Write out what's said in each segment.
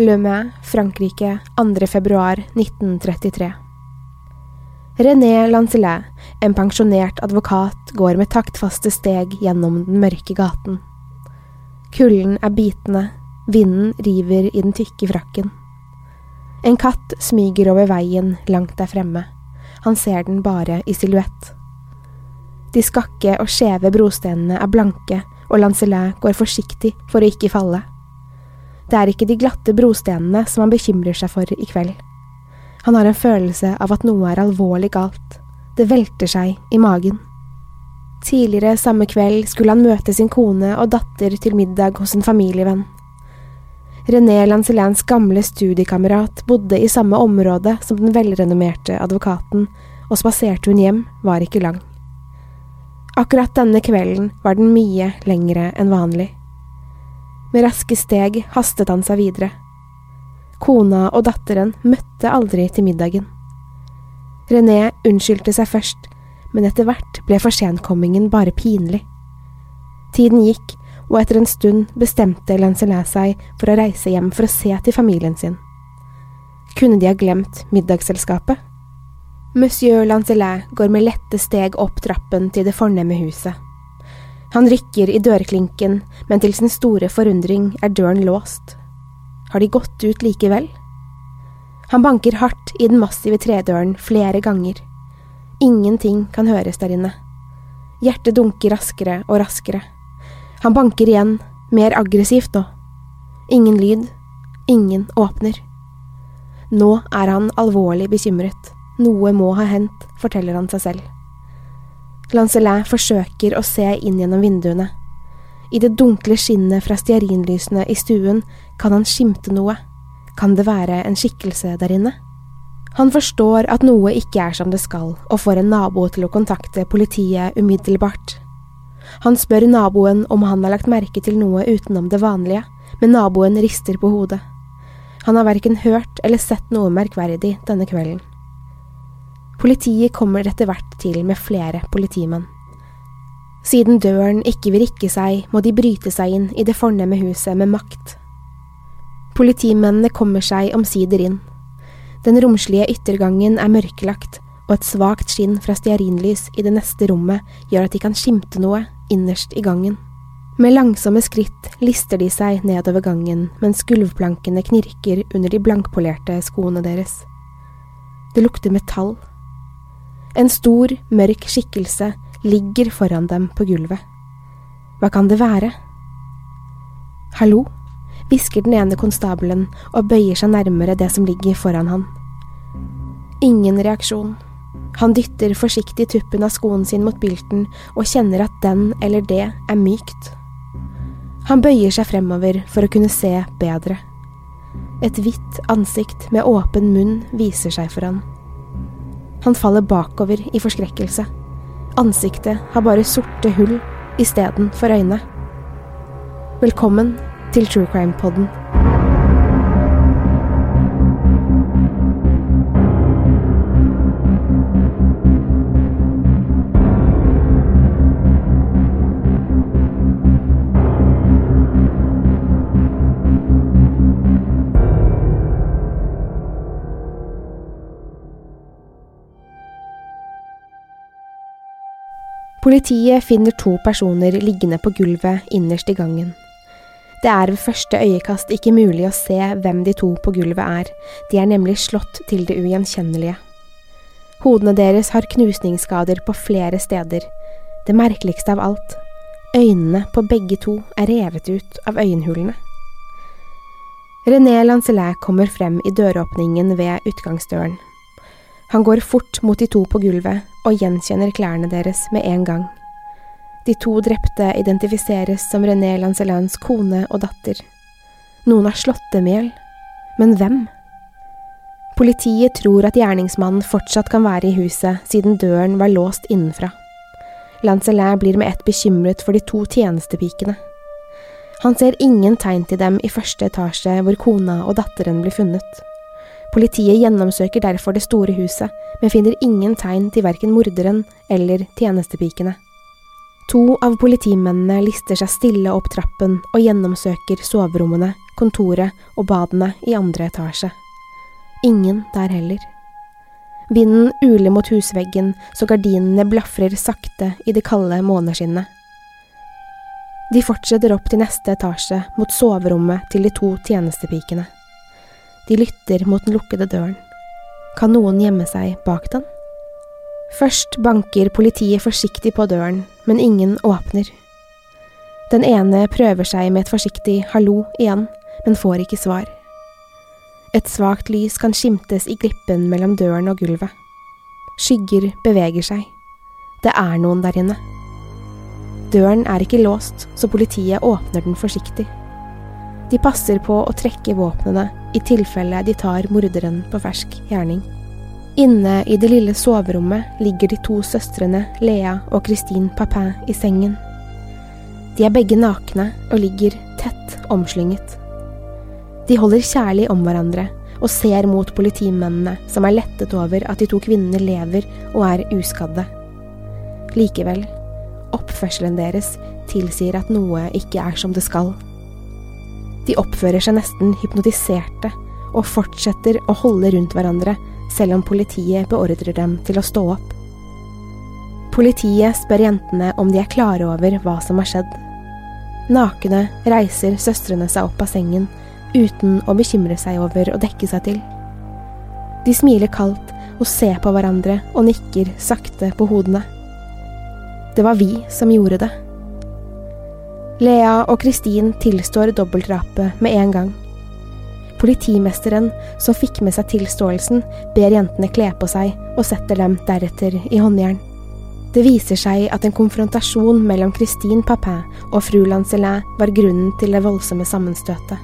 Le Mans, Frankrike, 2. februar 1933. René Lancelet, en pensjonert advokat, går med taktfaste steg gjennom den mørke gaten. Kulden er bitende, vinden river i den tykke frakken. En katt smyger over veien langt der fremme, han ser den bare i silhuett. De skakke og skjeve brostenene er blanke, og Lancelet går forsiktig for å ikke falle. Det er ikke de glatte brostenene som han bekymrer seg for i kveld. Han har en følelse av at noe er alvorlig galt. Det velter seg i magen. Tidligere samme kveld skulle han møte sin kone og datter til middag hos en familievenn. René Lancelins gamle studiekamerat bodde i samme område som den velrenommerte advokaten, og spaserte hun hjem var ikke lang. Akkurat denne kvelden var den mye lengre enn vanlig. Med raske steg hastet han seg videre. Kona og datteren møtte aldri til middagen. René unnskyldte seg først, men etter hvert ble forsenkommingen bare pinlig. Tiden gikk, og etter en stund bestemte Lancelet seg for å reise hjem for å se til familien sin. Kunne de ha glemt middagsselskapet? Monsieur Lancelet går med lette steg opp trappen til det fornemme huset. Han rykker i dørklinken, men til sin store forundring er døren låst. Har de gått ut likevel? Han banker hardt i den massive tredøren flere ganger. Ingenting kan høres der inne. Hjertet dunker raskere og raskere. Han banker igjen, mer aggressivt nå. Ingen lyd, ingen åpner. Nå er han alvorlig bekymret. Noe må ha hendt, forteller han seg selv. Lancelin forsøker å se inn gjennom vinduene. I det dunkle skinnet fra stearinlysene i stuen kan han skimte noe. Kan det være en skikkelse der inne? Han forstår at noe ikke er som det skal, og får en nabo til å kontakte politiet umiddelbart. Han spør naboen om han har lagt merke til noe utenom det vanlige, men naboen rister på hodet. Han har verken hørt eller sett noe merkverdig denne kvelden. Politiet kommer etter hvert til med flere politimenn. Siden døren ikke vil rikke seg, må de bryte seg inn i det fornemme huset med makt. Politimennene kommer seg omsider inn. Den romslige yttergangen er mørkelagt, og et svakt skinn fra stearinlys i det neste rommet gjør at de kan skimte noe innerst i gangen. Med langsomme skritt lister de seg nedover gangen mens gulvplankene knirker under de blankpolerte skoene deres. Det lukter metall. En stor, mørk skikkelse ligger foran dem på gulvet. Hva kan det være? Hallo? hvisker den ene konstabelen og bøyer seg nærmere det som ligger foran han. Ingen reaksjon. Han dytter forsiktig tuppen av skoen sin mot bilten og kjenner at den eller det er mykt. Han bøyer seg fremover for å kunne se bedre. Et hvitt ansikt med åpen munn viser seg for han. Han faller bakover i forskrekkelse. Ansiktet har bare sorte hull istedenfor øyne. Velkommen til True Crime-podden. Politiet finner to personer liggende på gulvet innerst i gangen. Det er ved første øyekast ikke mulig å se hvem de to på gulvet er, de er nemlig slått til det ugjenkjennelige. Hodene deres har knusningsskader på flere steder. Det merkeligste av alt, øynene på begge to er revet ut av øyenhulene. René Lancelet kommer frem i døråpningen ved utgangsdøren. Han går fort mot de to på gulvet og gjenkjenner klærne deres med en gang. De to drepte identifiseres som René Lancelans kone og datter. Noen har slått dem i hjel. Men hvem? Politiet tror at gjerningsmannen fortsatt kan være i huset, siden døren var låst innenfra. Lancelin blir med ett bekymret for de to tjenestepikene. Han ser ingen tegn til dem i første etasje hvor kona og datteren blir funnet. Politiet gjennomsøker derfor det store huset, men finner ingen tegn til verken morderen eller tjenestepikene. To av politimennene lister seg stille opp trappen og gjennomsøker soverommene, kontoret og badene i andre etasje. Ingen der heller. Vinden uler mot husveggen så gardinene blafrer sakte i det kalde måneskinnet. De fortsetter opp til neste etasje, mot soverommet til de to tjenestepikene. De lytter mot den lukkede døren. Kan noen gjemme seg bak den? Først banker politiet forsiktig på døren, men ingen åpner. Den ene prøver seg med et forsiktig hallo igjen, men får ikke svar. Et svakt lys kan skimtes i glippen mellom døren og gulvet. Skygger beveger seg. Det er noen der inne. Døren er ikke låst, så politiet åpner den forsiktig. De passer på å trekke våpnene i tilfelle de tar morderen på fersk gjerning. Inne i det lille soverommet ligger de to søstrene Lea og Christine Papin i sengen. De er begge nakne og ligger tett omslynget. De holder kjærlig om hverandre og ser mot politimennene, som er lettet over at de to kvinnene lever og er uskadde. Likevel, oppførselen deres tilsier at noe ikke er som det skal. De oppfører seg nesten hypnotiserte og fortsetter å holde rundt hverandre selv om politiet beordrer dem til å stå opp. Politiet spør jentene om de er klare over hva som har skjedd. Nakne reiser søstrene seg opp av sengen uten å bekymre seg over å dekke seg til. De smiler kaldt og ser på hverandre og nikker sakte på hodene. Det var vi som gjorde det. Lea og Kristin tilstår dobbeltdrapet med en gang. Politimesteren, som fikk med seg tilståelsen, ber jentene kle på seg og setter dem deretter i håndjern. Det viser seg at en konfrontasjon mellom Christine Papin og fru Lancelin var grunnen til det voldsomme sammenstøtet.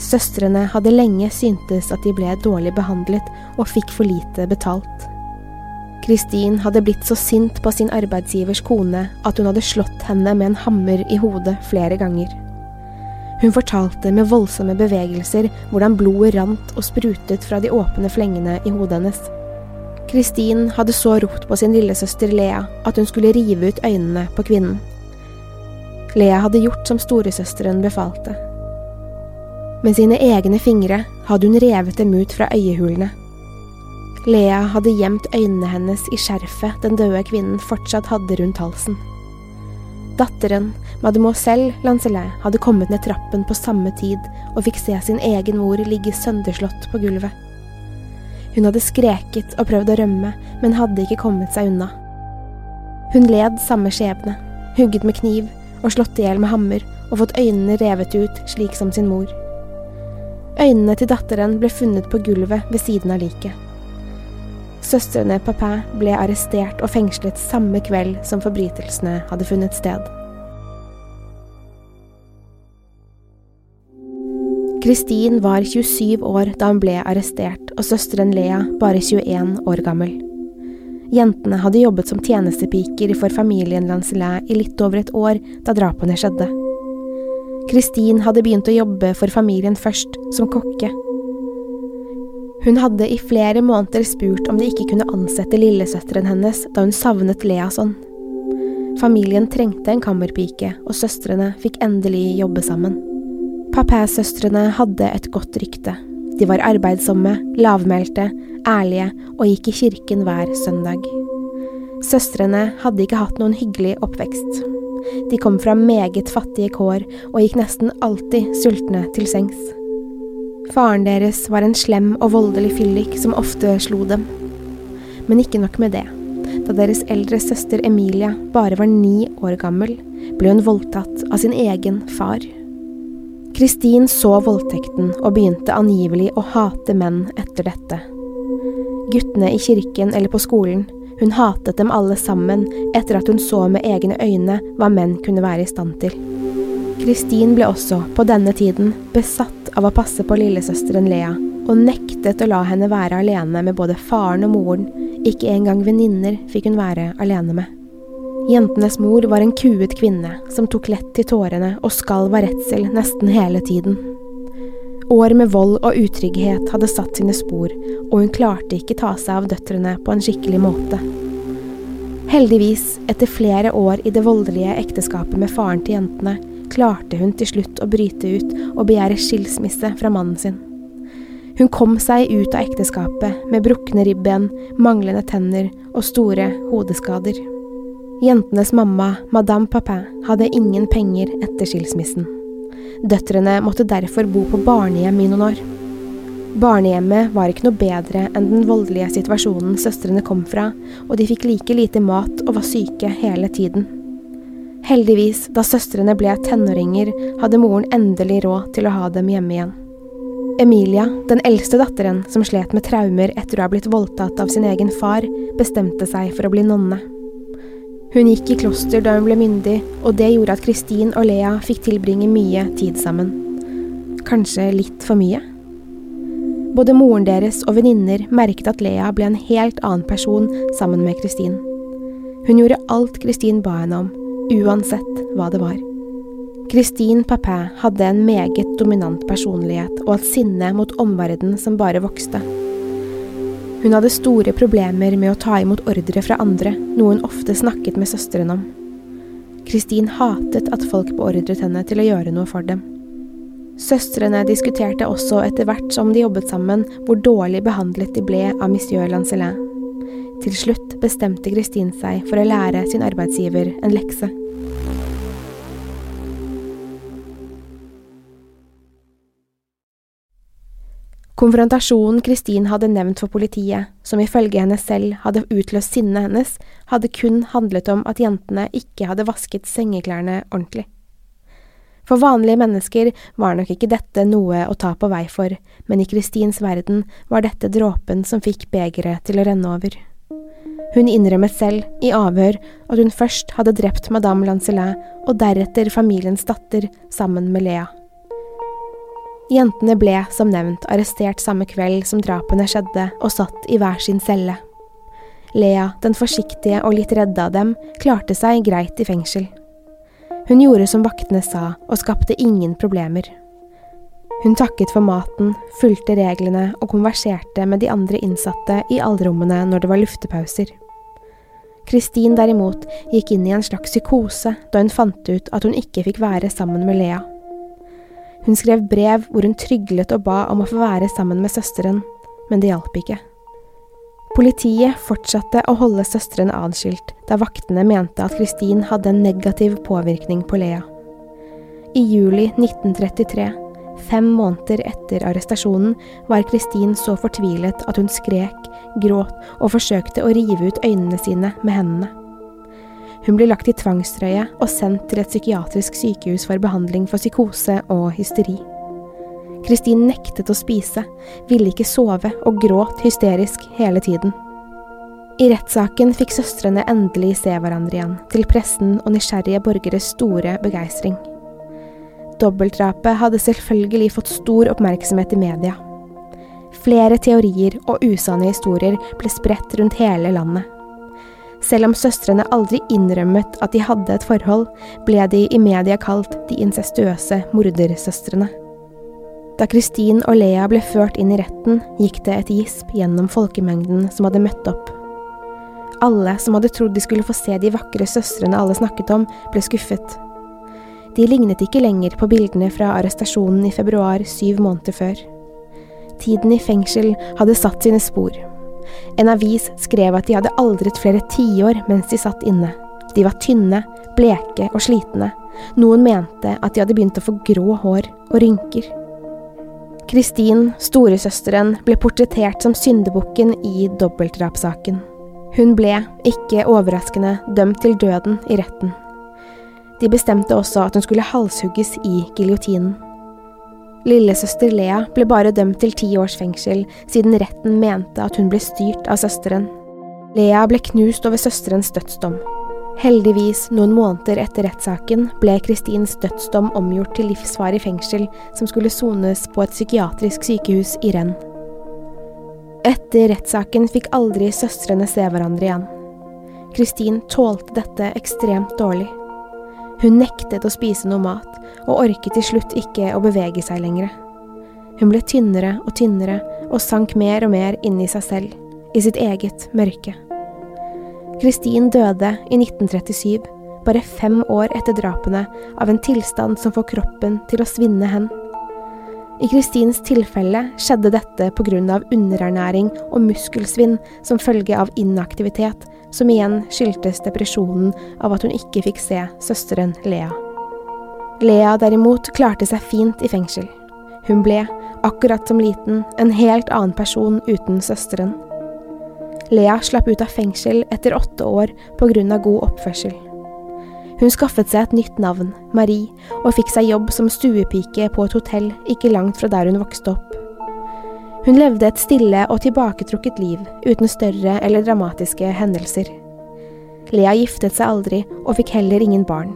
Søstrene hadde lenge syntes at de ble dårlig behandlet og fikk for lite betalt. Kristin hadde blitt så sint på sin arbeidsgivers kone at hun hadde slått henne med en hammer i hodet flere ganger. Hun fortalte med voldsomme bevegelser hvordan blodet rant og sprutet fra de åpne flengene i hodet hennes. Kristin hadde så ropt på sin lillesøster Lea at hun skulle rive ut øynene på kvinnen. Lea hadde gjort som storesøsteren befalte. Med sine egne fingre hadde hun revet dem ut fra øyehulene Lea hadde gjemt øynene hennes i skjerfet den døde kvinnen fortsatt hadde rundt halsen. Datteren, mademoiselle Lancelet, hadde kommet ned trappen på samme tid og fikk se sin egen mor ligge sønderslått på gulvet. Hun hadde skreket og prøvd å rømme, men hadde ikke kommet seg unna. Hun led samme skjebne, hugget med kniv og slått i hjel med hammer og fått øynene revet ut slik som sin mor. Øynene til datteren ble funnet på gulvet ved siden av liket. Søstrene Papin ble arrestert og fengslet samme kveld som forbrytelsene hadde funnet sted. Kristin var 27 år da hun ble arrestert, og søsteren Lea bare 21 år gammel. Jentene hadde jobbet som tjenestepiker for familien Lancelin i litt over et år da drapene skjedde. Kristin hadde begynt å jobbe for familien først, som kokke, hun hadde i flere måneder spurt om de ikke kunne ansette lillesøsteren hennes da hun savnet Lea sånn. Familien trengte en kammerpike, og søstrene fikk endelig jobbe sammen. Papæsøstrene hadde et godt rykte. De var arbeidsomme, lavmælte, ærlige og gikk i kirken hver søndag. Søstrene hadde ikke hatt noen hyggelig oppvekst. De kom fra meget fattige kår og gikk nesten alltid sultne til sengs. Faren deres var en slem og voldelig fyllik som ofte slo dem. Men ikke nok med det. Da deres eldre søster Emilia bare var ni år gammel, ble hun voldtatt av sin egen far. Kristin så voldtekten og begynte angivelig å hate menn etter dette. Guttene i kirken eller på skolen, hun hatet dem alle sammen etter at hun så med egne øyne hva menn kunne være i stand til. Kristin ble også, på denne tiden, besatt av å passe på lillesøsteren Lea, og nektet å la henne være alene med både faren og moren, ikke engang venninner fikk hun være alene med. Jentenes mor var en kuet kvinne som tok lett til tårene og skalv av redsel nesten hele tiden. År med vold og utrygghet hadde satt sine spor, og hun klarte ikke ta seg av døtrene på en skikkelig måte. Heldigvis, etter flere år i det voldelige ekteskapet med faren til jentene, klarte hun til slutt å bryte ut og begjære skilsmisse fra mannen sin. Hun kom seg ut av ekteskapet med brukne ribben, manglende tenner og store hodeskader. Jentenes mamma, Madame Papin, hadde ingen penger etter skilsmissen. Døtrene måtte derfor bo på barnehjem i noen år. Barnehjemmet var ikke noe bedre enn den voldelige situasjonen søstrene kom fra, og de fikk like lite mat og var syke hele tiden. Heldigvis, da søstrene ble tenåringer, hadde moren endelig råd til å ha dem hjemme igjen. Emilia, den eldste datteren som slet med traumer etter å ha blitt voldtatt av sin egen far, bestemte seg for å bli nonne. Hun gikk i kloster da hun ble myndig, og det gjorde at Kristin og Lea fikk tilbringe mye tid sammen. Kanskje litt for mye? Både moren deres og venninner merket at Lea ble en helt annen person sammen med Kristin. Hun gjorde alt Kristin ba henne om, uansett hva det var. Christine Papin hadde en meget dominant personlighet og et sinne mot omverdenen som bare vokste. Hun hadde store problemer med å ta imot ordre fra andre, noe hun ofte snakket med søsteren om. Christine hatet at folk beordret henne til å gjøre noe for dem. Søstrene diskuterte også etter hvert som de jobbet sammen, hvor dårlig behandlet de ble av monsieur Lancelin. Til slutt bestemte Kristin seg for å lære sin arbeidsgiver en lekse. Konfrontasjonen Kristin hadde nevnt for politiet, som ifølge henne selv hadde utløst sinnet hennes, hadde kun handlet om at jentene ikke hadde vasket sengeklærne ordentlig. For vanlige mennesker var nok ikke dette noe å ta på vei for, men i Kristins verden var dette dråpen som fikk begeret til å renne over. Hun innrømmet selv, i avhør, at hun først hadde drept madame Lancelin og deretter familiens datter sammen med Lea. Jentene ble, som nevnt, arrestert samme kveld som drapene skjedde, og satt i hver sin celle. Lea, den forsiktige og litt redde av dem, klarte seg greit i fengsel. Hun gjorde som vaktene sa, og skapte ingen problemer. Hun takket for maten, fulgte reglene og konverserte med de andre innsatte i allrommene når det var luftepauser. Kristin derimot gikk inn i en slags psykose da hun fant ut at hun ikke fikk være sammen med Lea. Hun skrev brev hvor hun tryglet og ba om å få være sammen med søsteren, men det hjalp ikke. Politiet fortsatte å holde søstrene adskilt, da vaktene mente at Kristin hadde en negativ påvirkning på Lea. I juli 1933, fem måneder etter arrestasjonen, var Kristin så fortvilet at hun skrek, gråt og forsøkte å rive ut øynene sine med hendene. Hun ble lagt i tvangstrøye og sendt til et psykiatrisk sykehus for behandling for psykose og hysteri. Kristin nektet å spise, ville ikke sove og gråt hysterisk hele tiden. I rettssaken fikk søstrene endelig se hverandre igjen, til pressen og nysgjerrige borgeres store begeistring. Dobbeltdrapet hadde selvfølgelig fått stor oppmerksomhet i media. Flere teorier og usanne historier ble spredt rundt hele landet. Selv om søstrene aldri innrømmet at de hadde et forhold, ble de i media kalt de incestuøse mordersøstrene. Da Kristin og Lea ble ført inn i retten, gikk det et gisp gjennom folkemengden som hadde møtt opp. Alle som hadde trodd de skulle få se de vakre søstrene alle snakket om, ble skuffet. De lignet ikke lenger på bildene fra arrestasjonen i februar syv måneder før. Tiden i fengsel hadde satt sine spor. En avis skrev at de hadde aldret flere tiår mens de satt inne. De var tynne, bleke og slitne. Noen mente at de hadde begynt å få grå hår og rynker. Kristin, storesøsteren, ble portrettert som syndebukken i dobbeltdrapssaken. Hun ble, ikke overraskende, dømt til døden i retten. De bestemte også at hun skulle halshugges i giljotinen. Lillesøster Lea ble bare dømt til ti års fengsel, siden retten mente at hun ble styrt av søsteren. Lea ble knust over søsterens dødsdom. Heldigvis, noen måneder etter rettssaken, ble Kristins dødsdom omgjort til livsvarig fengsel som skulle sones på et psykiatrisk sykehus i Renn. Etter rettssaken fikk aldri søstrene se hverandre igjen. Kristin tålte dette ekstremt dårlig. Hun nektet å spise noe mat, og orket til slutt ikke å bevege seg lenger. Hun ble tynnere og tynnere og sank mer og mer inn i seg selv, i sitt eget mørke. Kristin døde i 1937, bare fem år etter drapene, av en tilstand som får kroppen til å svinne hen. I Kristins tilfelle skjedde dette av underernæring og muskelsvinn som følge av inaktivitet, som igjen skyldtes depresjonen av at hun ikke fikk se søsteren Lea. Lea derimot klarte seg fint i fengsel. Hun ble, akkurat som liten, en helt annen person uten søsteren. Lea slapp ut av fengsel etter åtte år av god oppførsel. Hun skaffet seg et nytt navn, Marie, og fikk seg jobb som stuepike på et hotell ikke langt fra der hun vokste opp. Hun levde et stille og tilbaketrukket liv, uten større eller dramatiske hendelser. Lea giftet seg aldri og fikk heller ingen barn.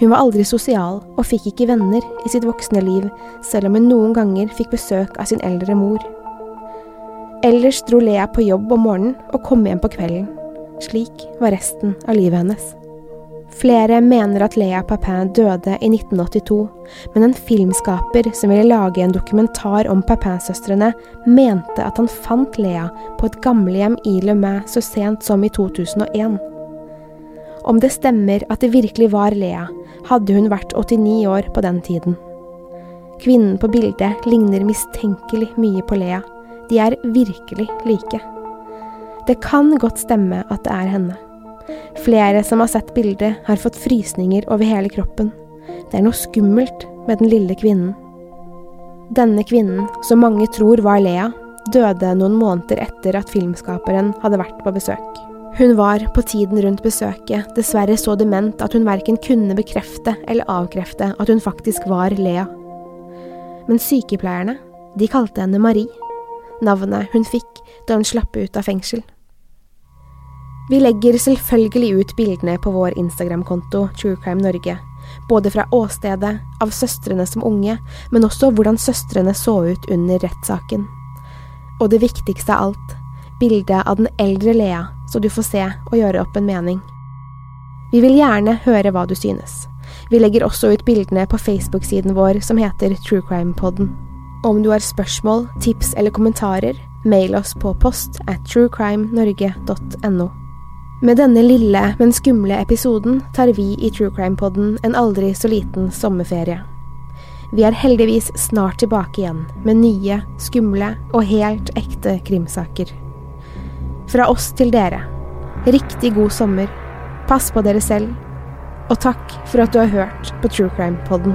Hun var aldri sosial og fikk ikke venner i sitt voksne liv, selv om hun noen ganger fikk besøk av sin eldre mor. Ellers dro Lea på jobb om morgenen og kom hjem på kvelden. Slik var resten av livet hennes. Flere mener at Lea Papin døde i 1982, men en filmskaper som ville lage en dokumentar om Papin-søstrene, mente at han fant Lea på et gamlehjem i Le Mans så sent som i 2001. Om det stemmer at det virkelig var Lea, hadde hun vært 89 år på den tiden. Kvinnen på bildet ligner mistenkelig mye på Lea. De er virkelig like. Det kan godt stemme at det er henne. Flere som har sett bildet, har fått frysninger over hele kroppen. Det er noe skummelt med den lille kvinnen. Denne kvinnen, som mange tror var Lea, døde noen måneder etter at filmskaperen hadde vært på besøk. Hun var på tiden rundt besøket dessverre så dement at hun verken kunne bekrefte eller avkrefte at hun faktisk var Lea. Men sykepleierne, de kalte henne Marie, navnet hun fikk da hun slapp ut av fengsel. Vi legger selvfølgelig ut bildene på vår Instagram-konto True Crime Norge, både fra åstedet, av søstrene som unge, men også hvordan søstrene så ut under rettssaken. Og det viktigste av alt, bildet av den eldre Lea, så du får se og gjøre opp en mening. Vi vil gjerne høre hva du synes. Vi legger også ut bildene på Facebook-siden vår som heter True Crime Podden. Om du har spørsmål, tips eller kommentarer, mail oss på post at truecrimenorge.no. Med denne lille, men skumle episoden tar vi i True Crime-podden en aldri så liten sommerferie. Vi er heldigvis snart tilbake igjen med nye, skumle og helt ekte krimsaker. Fra oss til dere, riktig god sommer, pass på dere selv, og takk for at du har hørt på True Crime-podden.